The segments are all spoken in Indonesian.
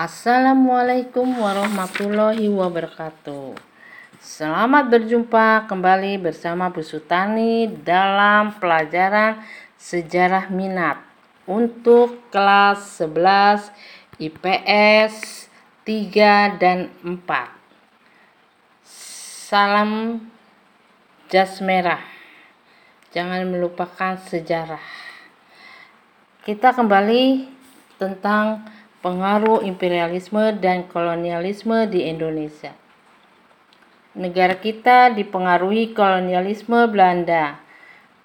Assalamualaikum warahmatullahi wabarakatuh. Selamat berjumpa kembali bersama Bu Sutani dalam pelajaran sejarah minat untuk kelas 11 IPS 3 dan 4. Salam jas merah. Jangan melupakan sejarah. Kita kembali tentang pengaruh imperialisme dan kolonialisme di Indonesia. Negara kita dipengaruhi kolonialisme Belanda.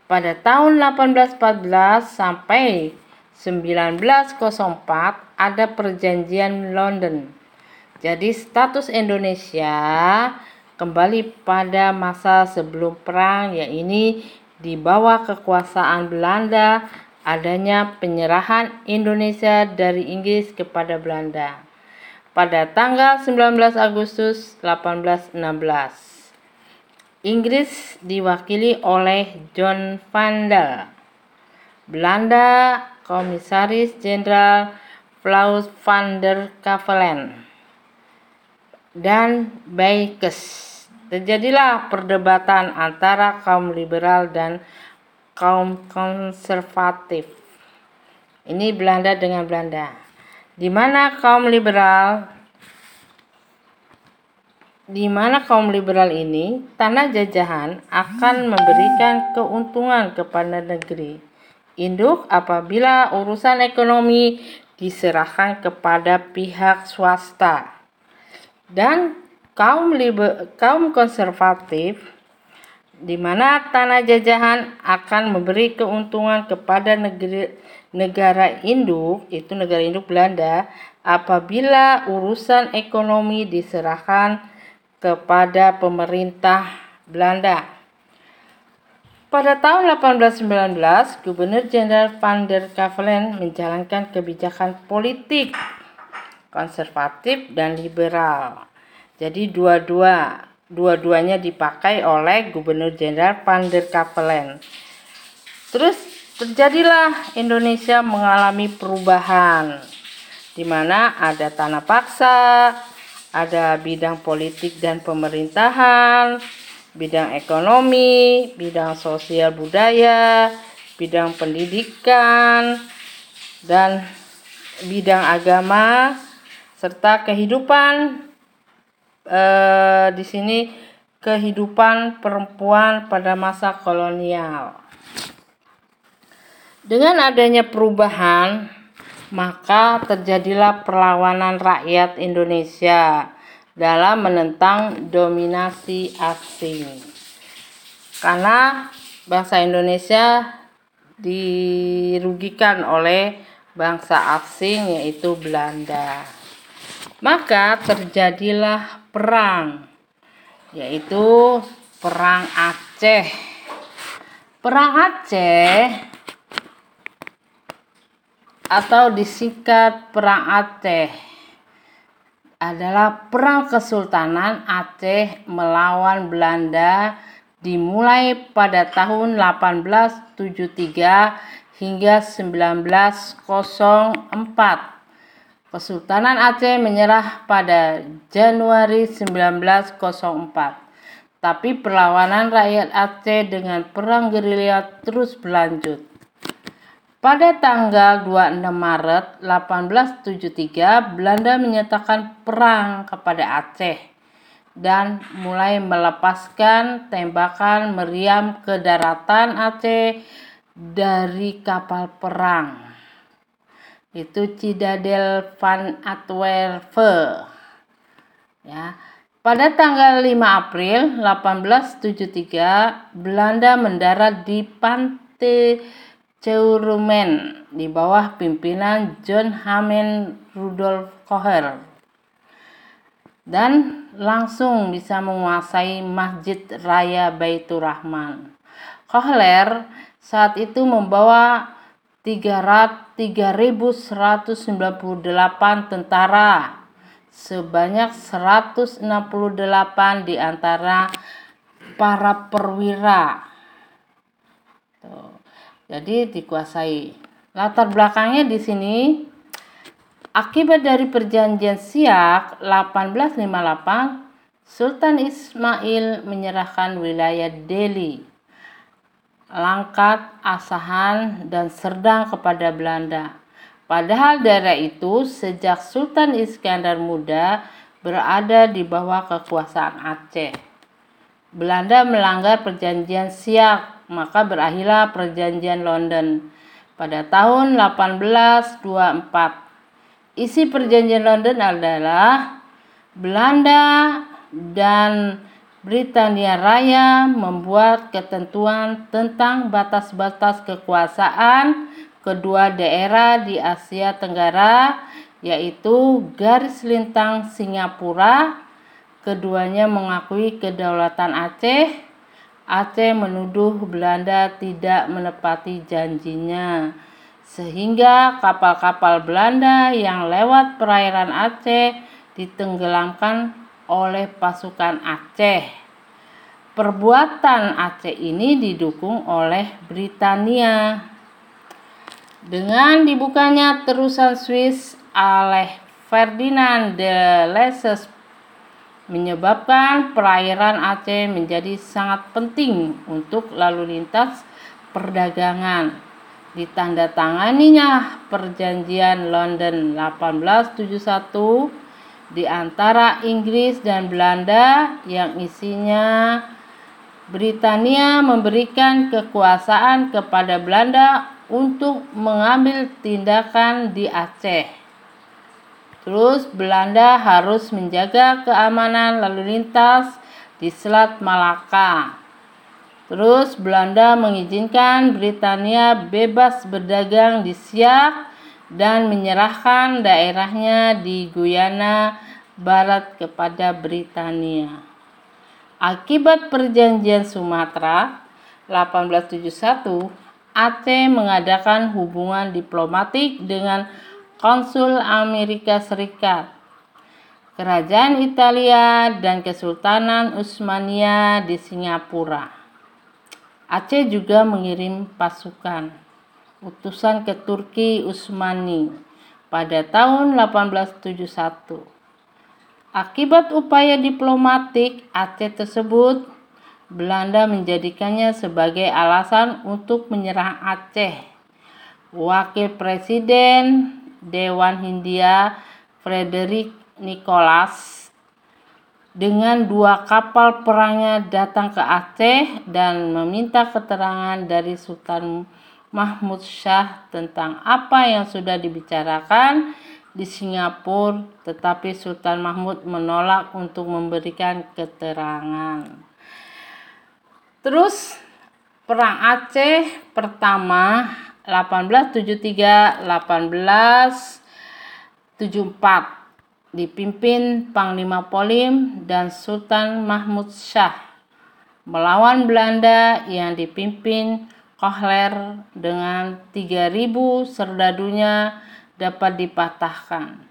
Pada tahun 1814 sampai 1904 ada perjanjian London. Jadi status Indonesia kembali pada masa sebelum perang yaitu di bawah kekuasaan Belanda adanya penyerahan Indonesia dari Inggris kepada Belanda pada tanggal 19 Agustus 1816. Inggris diwakili oleh John Vandal. Belanda Komisaris Jenderal Klaus van der Kavelen dan Baekes. Terjadilah perdebatan antara kaum liberal dan kaum konservatif. Ini Belanda dengan Belanda. Di mana kaum liberal di mana kaum liberal ini tanah jajahan akan memberikan keuntungan kepada negeri induk apabila urusan ekonomi diserahkan kepada pihak swasta dan kaum liber, kaum konservatif di mana tanah jajahan akan memberi keuntungan kepada negeri, negara induk, itu negara induk Belanda, apabila urusan ekonomi diserahkan kepada pemerintah Belanda. Pada tahun 1819, Gubernur Jenderal Van der Kavelen menjalankan kebijakan politik konservatif dan liberal. Jadi dua-dua dua-duanya dipakai oleh Gubernur Jenderal Van der Kavelen. Terus terjadilah Indonesia mengalami perubahan di mana ada tanah paksa, ada bidang politik dan pemerintahan, bidang ekonomi, bidang sosial budaya, bidang pendidikan, dan bidang agama serta kehidupan eh, di sini kehidupan perempuan pada masa kolonial. Dengan adanya perubahan, maka terjadilah perlawanan rakyat Indonesia dalam menentang dominasi asing. Karena bangsa Indonesia dirugikan oleh bangsa asing yaitu Belanda. Maka terjadilah perang yaitu perang Aceh. Perang Aceh atau disingkat perang Aceh adalah perang Kesultanan Aceh melawan Belanda dimulai pada tahun 1873 hingga 1904 Kesultanan Aceh menyerah pada Januari 1904. Tapi perlawanan rakyat Aceh dengan perang gerilya terus berlanjut. Pada tanggal 26 Maret 1873, Belanda menyatakan perang kepada Aceh dan mulai melepaskan tembakan meriam ke daratan Aceh dari kapal perang itu Cidadel van Antwerpen. Ya. Pada tanggal 5 April 1873, Belanda mendarat di Pantai Ceurumen di bawah pimpinan John Hamen Rudolf Koher dan langsung bisa menguasai Masjid Raya Baitur Rahman. Kohler saat itu membawa 3.198 tentara sebanyak 168 di antara para perwira. Tuh. Jadi dikuasai. Latar belakangnya di sini Akibat dari perjanjian Siak 1858, Sultan Ismail menyerahkan wilayah Delhi, Langkat, Asahan, dan Serdang kepada Belanda. Padahal daerah itu sejak Sultan Iskandar Muda berada di bawah kekuasaan Aceh. Belanda melanggar perjanjian Siak, maka berakhirlah perjanjian London pada tahun 1824 Isi perjanjian London adalah Belanda dan Britania Raya membuat ketentuan tentang batas-batas kekuasaan kedua daerah di Asia Tenggara yaitu garis lintang Singapura keduanya mengakui kedaulatan Aceh. Aceh menuduh Belanda tidak menepati janjinya sehingga kapal-kapal Belanda yang lewat perairan Aceh ditenggelamkan oleh pasukan Aceh. Perbuatan Aceh ini didukung oleh Britania. Dengan dibukanya terusan Swiss oleh Ferdinand de Lesseps menyebabkan perairan Aceh menjadi sangat penting untuk lalu lintas perdagangan ditandatanganinya perjanjian London 1871 di antara Inggris dan Belanda yang isinya Britania memberikan kekuasaan kepada Belanda untuk mengambil tindakan di Aceh. Terus Belanda harus menjaga keamanan lalu lintas di Selat Malaka. Terus Belanda mengizinkan Britania bebas berdagang di Siak dan menyerahkan daerahnya di Guyana Barat kepada Britania. Akibat perjanjian Sumatera 1871, Aceh mengadakan hubungan diplomatik dengan konsul Amerika Serikat, Kerajaan Italia, dan Kesultanan Utsmania di Singapura. Aceh juga mengirim pasukan utusan ke Turki Utsmani pada tahun 1871. Akibat upaya diplomatik Aceh tersebut, Belanda menjadikannya sebagai alasan untuk menyerang Aceh. Wakil Presiden Dewan Hindia Frederick Nicholas dengan dua kapal perangnya datang ke Aceh dan meminta keterangan dari Sultan Mahmud Shah tentang apa yang sudah dibicarakan di Singapura, tetapi Sultan Mahmud menolak untuk memberikan keterangan. Terus Perang Aceh pertama 1873 1874 dipimpin Panglima Polim dan Sultan Mahmud Shah melawan Belanda yang dipimpin Kohler dengan 3000 serdadunya dapat dipatahkan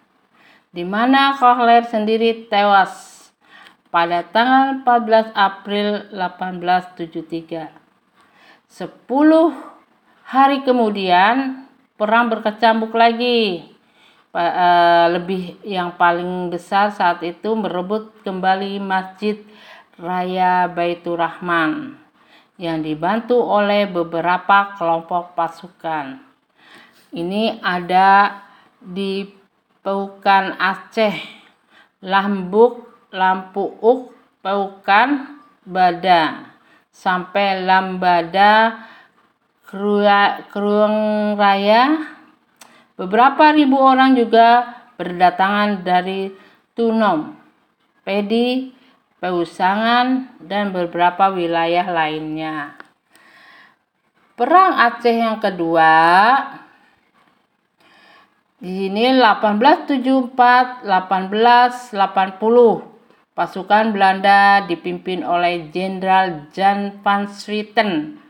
di mana Kohler sendiri tewas pada tanggal 14 April 1873. Sepuluh hari kemudian perang berkecamuk lagi uh, lebih yang paling besar saat itu merebut kembali Masjid Raya Baitur Rahman yang dibantu oleh beberapa kelompok pasukan. Ini ada di Peukan Aceh, Lambuk, Lampuuk, Peukan, Bada, sampai Lambada, Kruang Raya, Beberapa ribu orang juga berdatangan dari Tunom, Pedi, Peusangan, dan beberapa wilayah lainnya. Perang Aceh yang kedua di sini 1874 1880 pasukan Belanda dipimpin oleh Jenderal Jan van Swieten.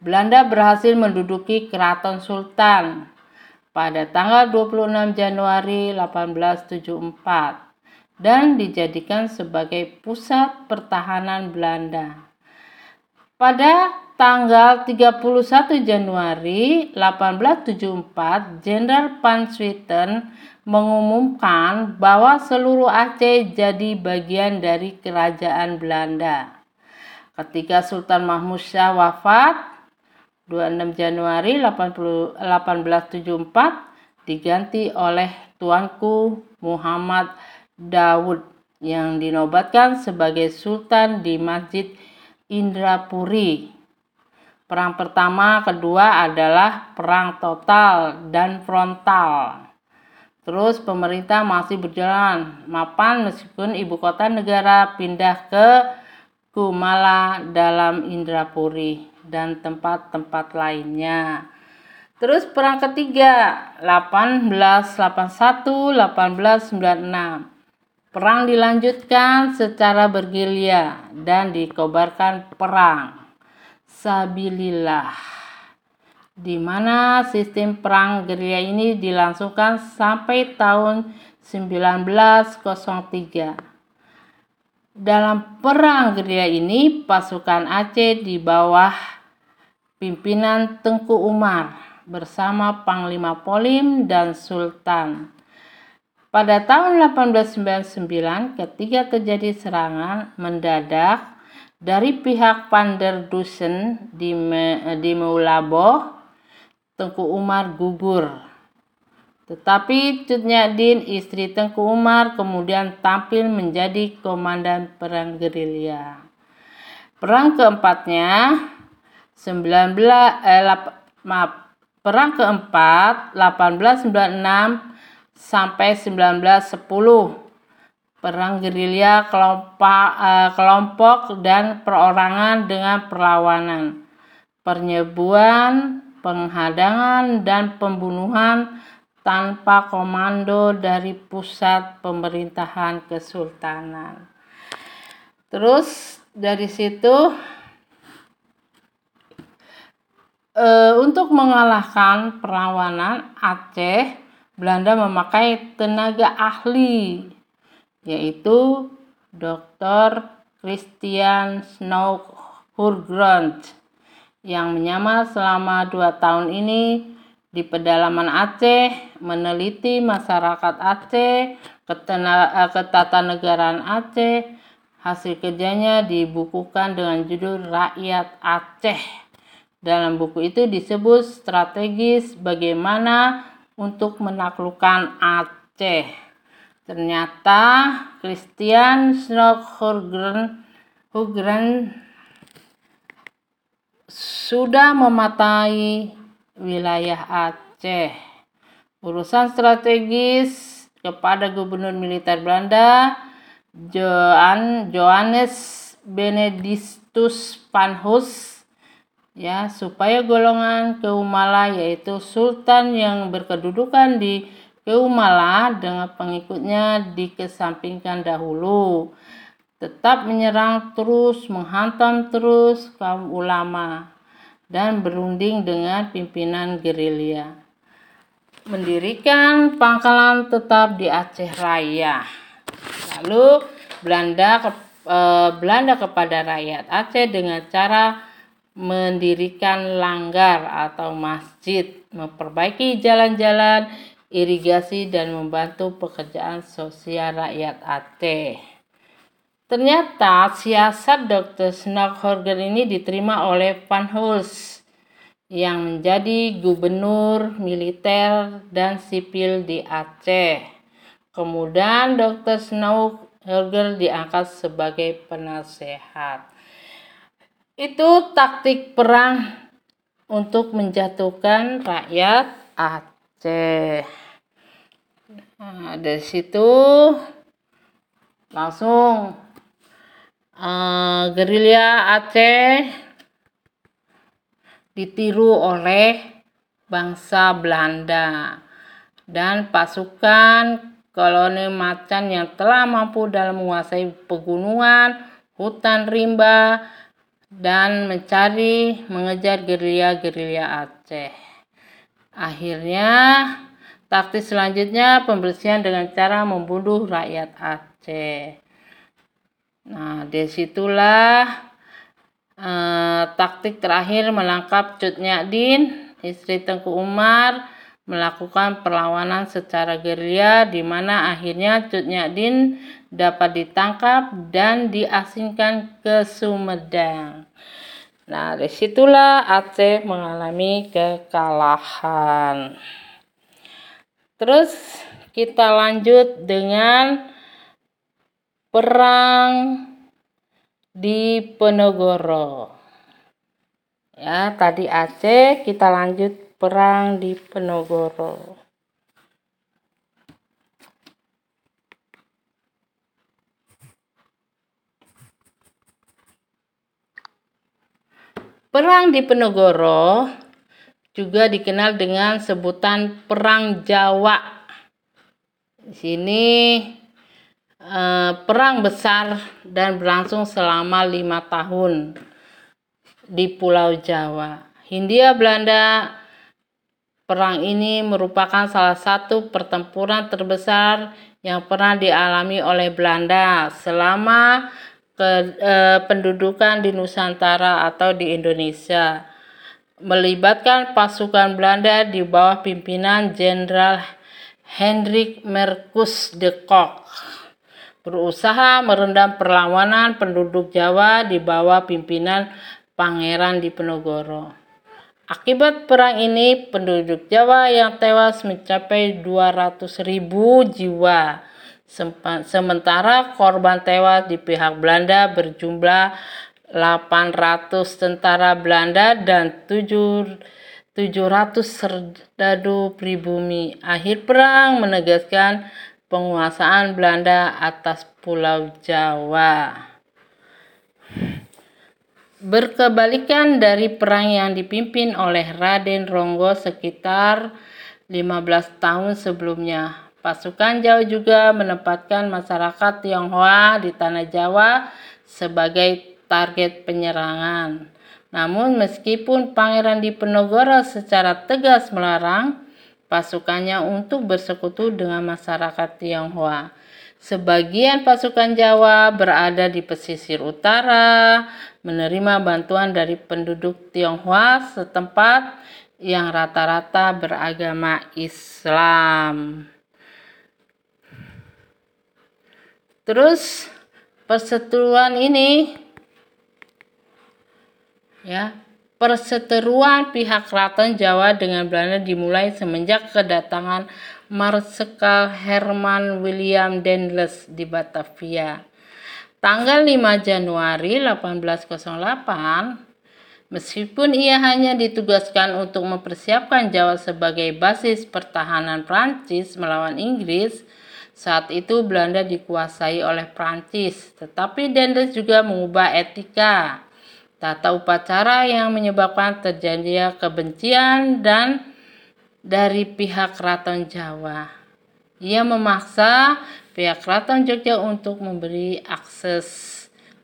Belanda berhasil menduduki Keraton Sultan pada tanggal 26 Januari 1874 dan dijadikan sebagai pusat pertahanan Belanda. Pada tanggal 31 Januari 1874, Jenderal Van Swieten mengumumkan bahwa seluruh Aceh jadi bagian dari kerajaan Belanda. Ketika Sultan Mahmud Syah wafat 26 Januari 1874 diganti oleh Tuanku Muhammad Daud yang dinobatkan sebagai sultan di Masjid Indrapuri. Perang pertama, kedua adalah perang total dan frontal. Terus pemerintah masih berjalan mapan meskipun ibu kota negara pindah ke Kumala dalam Indrapuri dan tempat-tempat lainnya. Terus perang ketiga 1881-1896 Perang dilanjutkan secara bergerilya dan dikobarkan perang Sabilillah di mana sistem perang gerilya ini dilangsungkan sampai tahun 1903. Dalam perang gerilya ini, pasukan Aceh di bawah pimpinan Tengku Umar bersama Panglima Polim dan Sultan pada tahun 1899 ketika terjadi serangan mendadak dari pihak Panderdusen di, Me, di Meulaboh, Tengku Umar gugur. Tetapi Cutnyadin, istri Tengku Umar, kemudian tampil menjadi komandan perang gerilya. Perang keempatnya 19 eh, maaf, perang keempat 1896 sampai 1910 perang gerilya kelompok, uh, kelompok dan perorangan dengan perlawanan, penyebuan, penghadangan, dan pembunuhan tanpa komando dari pusat pemerintahan kesultanan. Terus dari situ uh, untuk mengalahkan perlawanan Aceh Belanda memakai tenaga ahli yaitu Dr. Christian Snow Hurgrund yang menyamar selama dua tahun ini di pedalaman Aceh, meneliti masyarakat Aceh, eh, ketatanegaraan Aceh. Hasil kerjanya dibukukan dengan judul Rakyat Aceh. Dalam buku itu disebut strategis bagaimana untuk menaklukkan Aceh. Ternyata Christian Schnock-Hugren sudah mematai wilayah Aceh. Urusan strategis kepada Gubernur Militer Belanda Johannes Benedictus Panhus ya supaya golongan Keumala yaitu sultan yang berkedudukan di Keumala dengan pengikutnya dikesampingkan dahulu. Tetap menyerang terus menghantam terus kaum ulama dan berunding dengan pimpinan gerilya. Mendirikan pangkalan tetap di Aceh Raya. Lalu Belanda ke, eh, Belanda kepada rakyat Aceh dengan cara mendirikan langgar atau masjid, memperbaiki jalan-jalan, irigasi, dan membantu pekerjaan sosial rakyat Aceh. Ternyata siasat Dr. Snockhorgen ini diterima oleh Van Hulst yang menjadi gubernur militer dan sipil di Aceh. Kemudian Dr. Snockhorgen diangkat sebagai penasehat. Itu taktik perang untuk menjatuhkan rakyat Aceh. Nah, dari situ langsung uh, gerilya Aceh ditiru oleh bangsa Belanda dan pasukan koloni macan yang telah mampu dalam menguasai pegunungan, hutan rimba, dan mencari mengejar gerilya-gerilya Aceh. Akhirnya, taktik selanjutnya pembersihan dengan cara membunuh rakyat Aceh. Nah, di situlah eh, taktik terakhir menangkap Cut Nyadin, istri Tengku Umar, melakukan perlawanan secara gerilya di mana akhirnya Cut Nyadin dapat ditangkap dan diasingkan ke Sumedang. Nah, di situlah Aceh mengalami kekalahan. Terus kita lanjut dengan perang di Penogoro. Ya, tadi Aceh, kita lanjut perang di Penogoro. Perang di Penogoro juga dikenal dengan sebutan Perang Jawa. Di sini eh, perang besar dan berlangsung selama lima tahun di Pulau Jawa. Hindia Belanda perang ini merupakan salah satu pertempuran terbesar yang pernah dialami oleh Belanda selama ke, eh, pendudukan di Nusantara atau di Indonesia melibatkan pasukan Belanda di bawah pimpinan Jenderal Hendrik Merkus de Kock berusaha merendam perlawanan penduduk Jawa di bawah pimpinan Pangeran Diponegoro. Akibat perang ini, penduduk Jawa yang tewas mencapai 200.000 jiwa Sementara korban tewas di pihak Belanda berjumlah 800 tentara Belanda dan 700 serdadu pribumi. Akhir perang menegaskan penguasaan Belanda atas Pulau Jawa. Berkebalikan dari perang yang dipimpin oleh Raden Ronggo sekitar 15 tahun sebelumnya, Pasukan Jawa juga menempatkan masyarakat Tionghoa di tanah Jawa sebagai target penyerangan. Namun meskipun Pangeran Diponegoro secara tegas melarang pasukannya untuk bersekutu dengan masyarakat Tionghoa, sebagian pasukan Jawa berada di pesisir utara, menerima bantuan dari penduduk Tionghoa setempat yang rata-rata beragama Islam. Terus perseteruan ini ya, perseteruan pihak keraton Jawa dengan Belanda dimulai semenjak kedatangan Marsekal Herman William Dendles di Batavia. Tanggal 5 Januari 1808, meskipun ia hanya ditugaskan untuk mempersiapkan Jawa sebagai basis pertahanan Prancis melawan Inggris, saat itu Belanda dikuasai oleh Prancis, tetapi Dendels juga mengubah etika, tata upacara yang menyebabkan terjadinya kebencian dan dari pihak keraton Jawa. Ia memaksa pihak keraton Jogja untuk memberi akses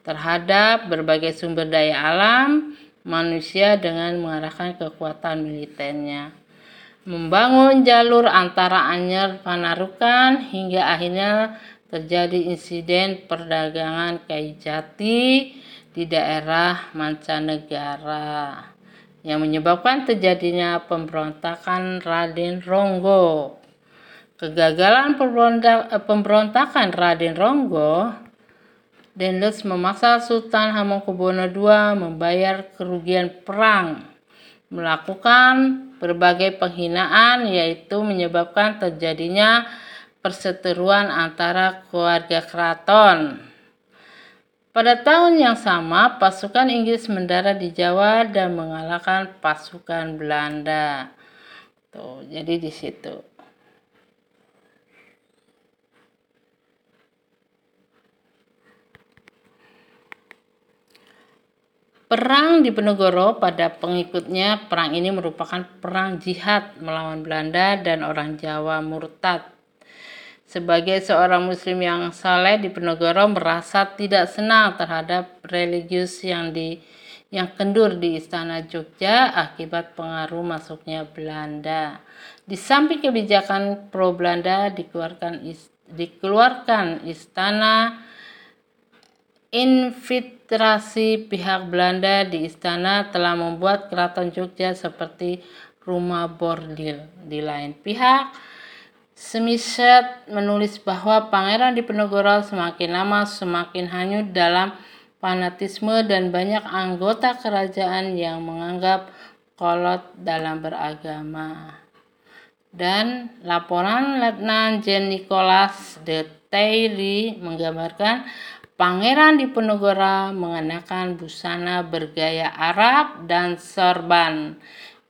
terhadap berbagai sumber daya alam manusia dengan mengarahkan kekuatan militernya membangun jalur antara Anyer Panarukan hingga akhirnya terjadi insiden perdagangan kayu jati di daerah mancanegara yang menyebabkan terjadinya pemberontakan Raden Ronggo. Kegagalan pemberontakan Raden Ronggo Dendles memaksa Sultan Hamengkubuwono II membayar kerugian perang, melakukan berbagai penghinaan yaitu menyebabkan terjadinya perseteruan antara keluarga keraton. Pada tahun yang sama, pasukan Inggris mendarat di Jawa dan mengalahkan pasukan Belanda. Tuh, jadi di situ. Perang di Penegoro pada pengikutnya, perang ini merupakan perang jihad melawan Belanda dan orang Jawa murtad. Sebagai seorang muslim yang saleh di Penegoro merasa tidak senang terhadap religius yang di yang kendur di Istana Jogja akibat pengaruh masuknya Belanda. Di samping kebijakan pro Belanda dikeluarkan dikeluarkan Istana Infiltrasi pihak Belanda di istana telah membuat keraton Jogja seperti rumah bordil. Di lain pihak, Smith menulis bahwa Pangeran Diponegoro semakin lama semakin hanyut dalam fanatisme dan banyak anggota kerajaan yang menganggap kolot dalam beragama. Dan laporan Letnan Jean Nicholas de Thierry menggambarkan Pangeran Diponegoro mengenakan busana bergaya Arab dan sorban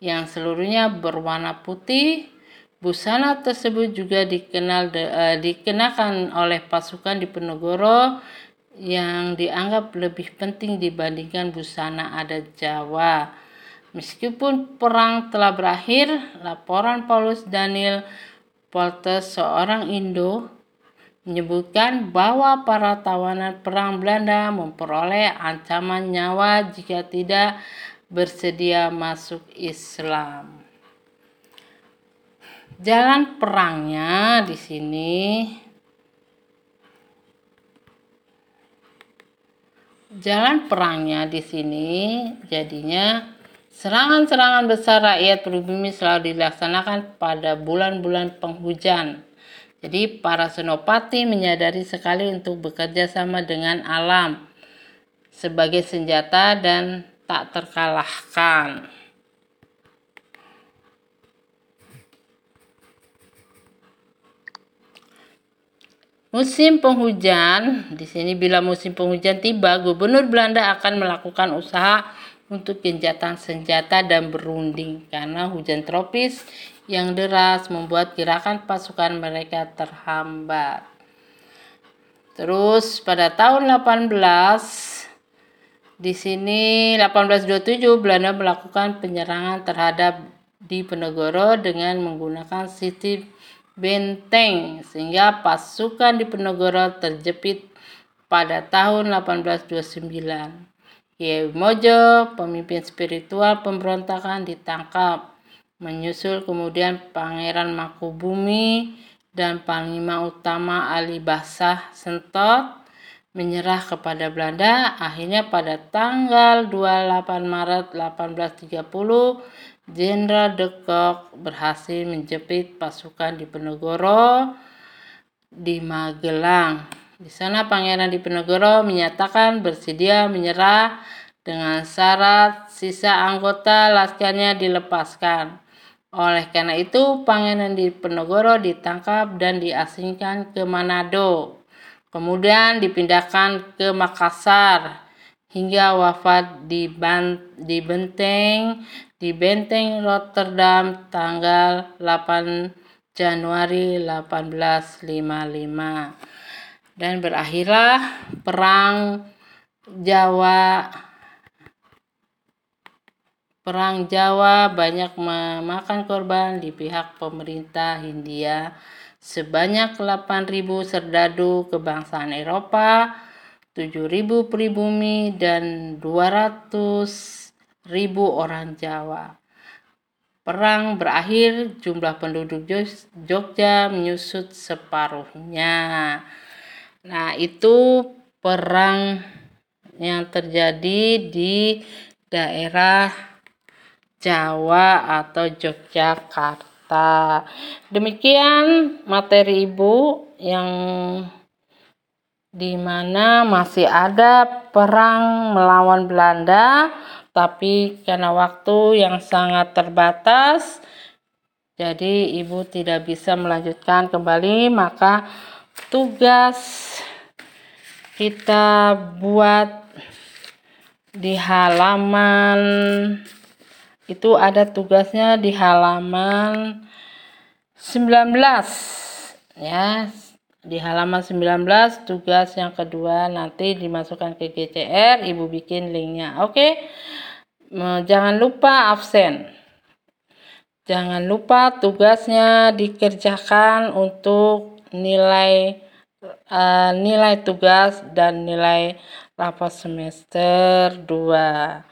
yang seluruhnya berwarna putih. Busana tersebut juga dikenal de, uh, dikenakan oleh pasukan Diponegoro yang dianggap lebih penting dibandingkan busana adat Jawa. Meskipun perang telah berakhir, laporan Paulus Daniel Poltes seorang Indo menyebutkan bahwa para tawanan perang Belanda memperoleh ancaman nyawa jika tidak bersedia masuk Islam. Jalan perangnya di sini Jalan perangnya di sini jadinya serangan-serangan besar rakyat pribumi selalu dilaksanakan pada bulan-bulan penghujan jadi para senopati menyadari sekali untuk bekerja sama dengan alam sebagai senjata dan tak terkalahkan. Musim penghujan, di sini bila musim penghujan tiba, gubernur Belanda akan melakukan usaha untuk genjatan senjata dan berunding karena hujan tropis yang deras membuat gerakan pasukan mereka terhambat. Terus pada tahun 18 di sini 1827 Belanda melakukan penyerangan terhadap di Penegoro dengan menggunakan sistem benteng sehingga pasukan di Penegoro terjepit pada tahun 1829. Kiai Mojo, pemimpin spiritual pemberontakan ditangkap. Menyusul kemudian Pangeran Makubumi dan Panglima Utama Ali Basah Sentot menyerah kepada Belanda. Akhirnya pada tanggal 28 Maret 1830, Jenderal de Kock berhasil menjepit pasukan di Penegoro di Magelang. Di sana Pangeran Diponegoro menyatakan bersedia menyerah dengan syarat sisa anggota laskarnya dilepaskan. Oleh karena itu, Pangeran Diponegoro ditangkap dan diasingkan ke Manado. Kemudian dipindahkan ke Makassar hingga wafat di, ban, di benteng di benteng Rotterdam tanggal 8 Januari 1855 dan berakhirlah perang Jawa Perang Jawa banyak memakan korban di pihak pemerintah Hindia sebanyak 8.000 serdadu kebangsaan Eropa, 7.000 pribumi, dan 200.000 orang Jawa. Perang berakhir, jumlah penduduk Jogja menyusut separuhnya. Nah, itu perang yang terjadi di daerah Jawa atau Yogyakarta. Demikian materi Ibu yang di mana masih ada perang melawan Belanda, tapi karena waktu yang sangat terbatas, jadi Ibu tidak bisa melanjutkan kembali, maka tugas kita buat di halaman itu ada tugasnya di halaman 19 ya di halaman 19 tugas yang kedua nanti dimasukkan ke GCR ibu bikin linknya. Oke? Jangan lupa absen. Jangan lupa tugasnya dikerjakan untuk nilai uh, nilai tugas dan nilai rapat semester 2.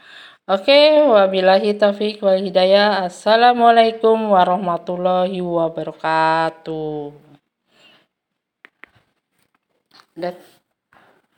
Oke, wabillahi taufik wal hidayah. Assalamualaikum warahmatullahi wabarakatuh.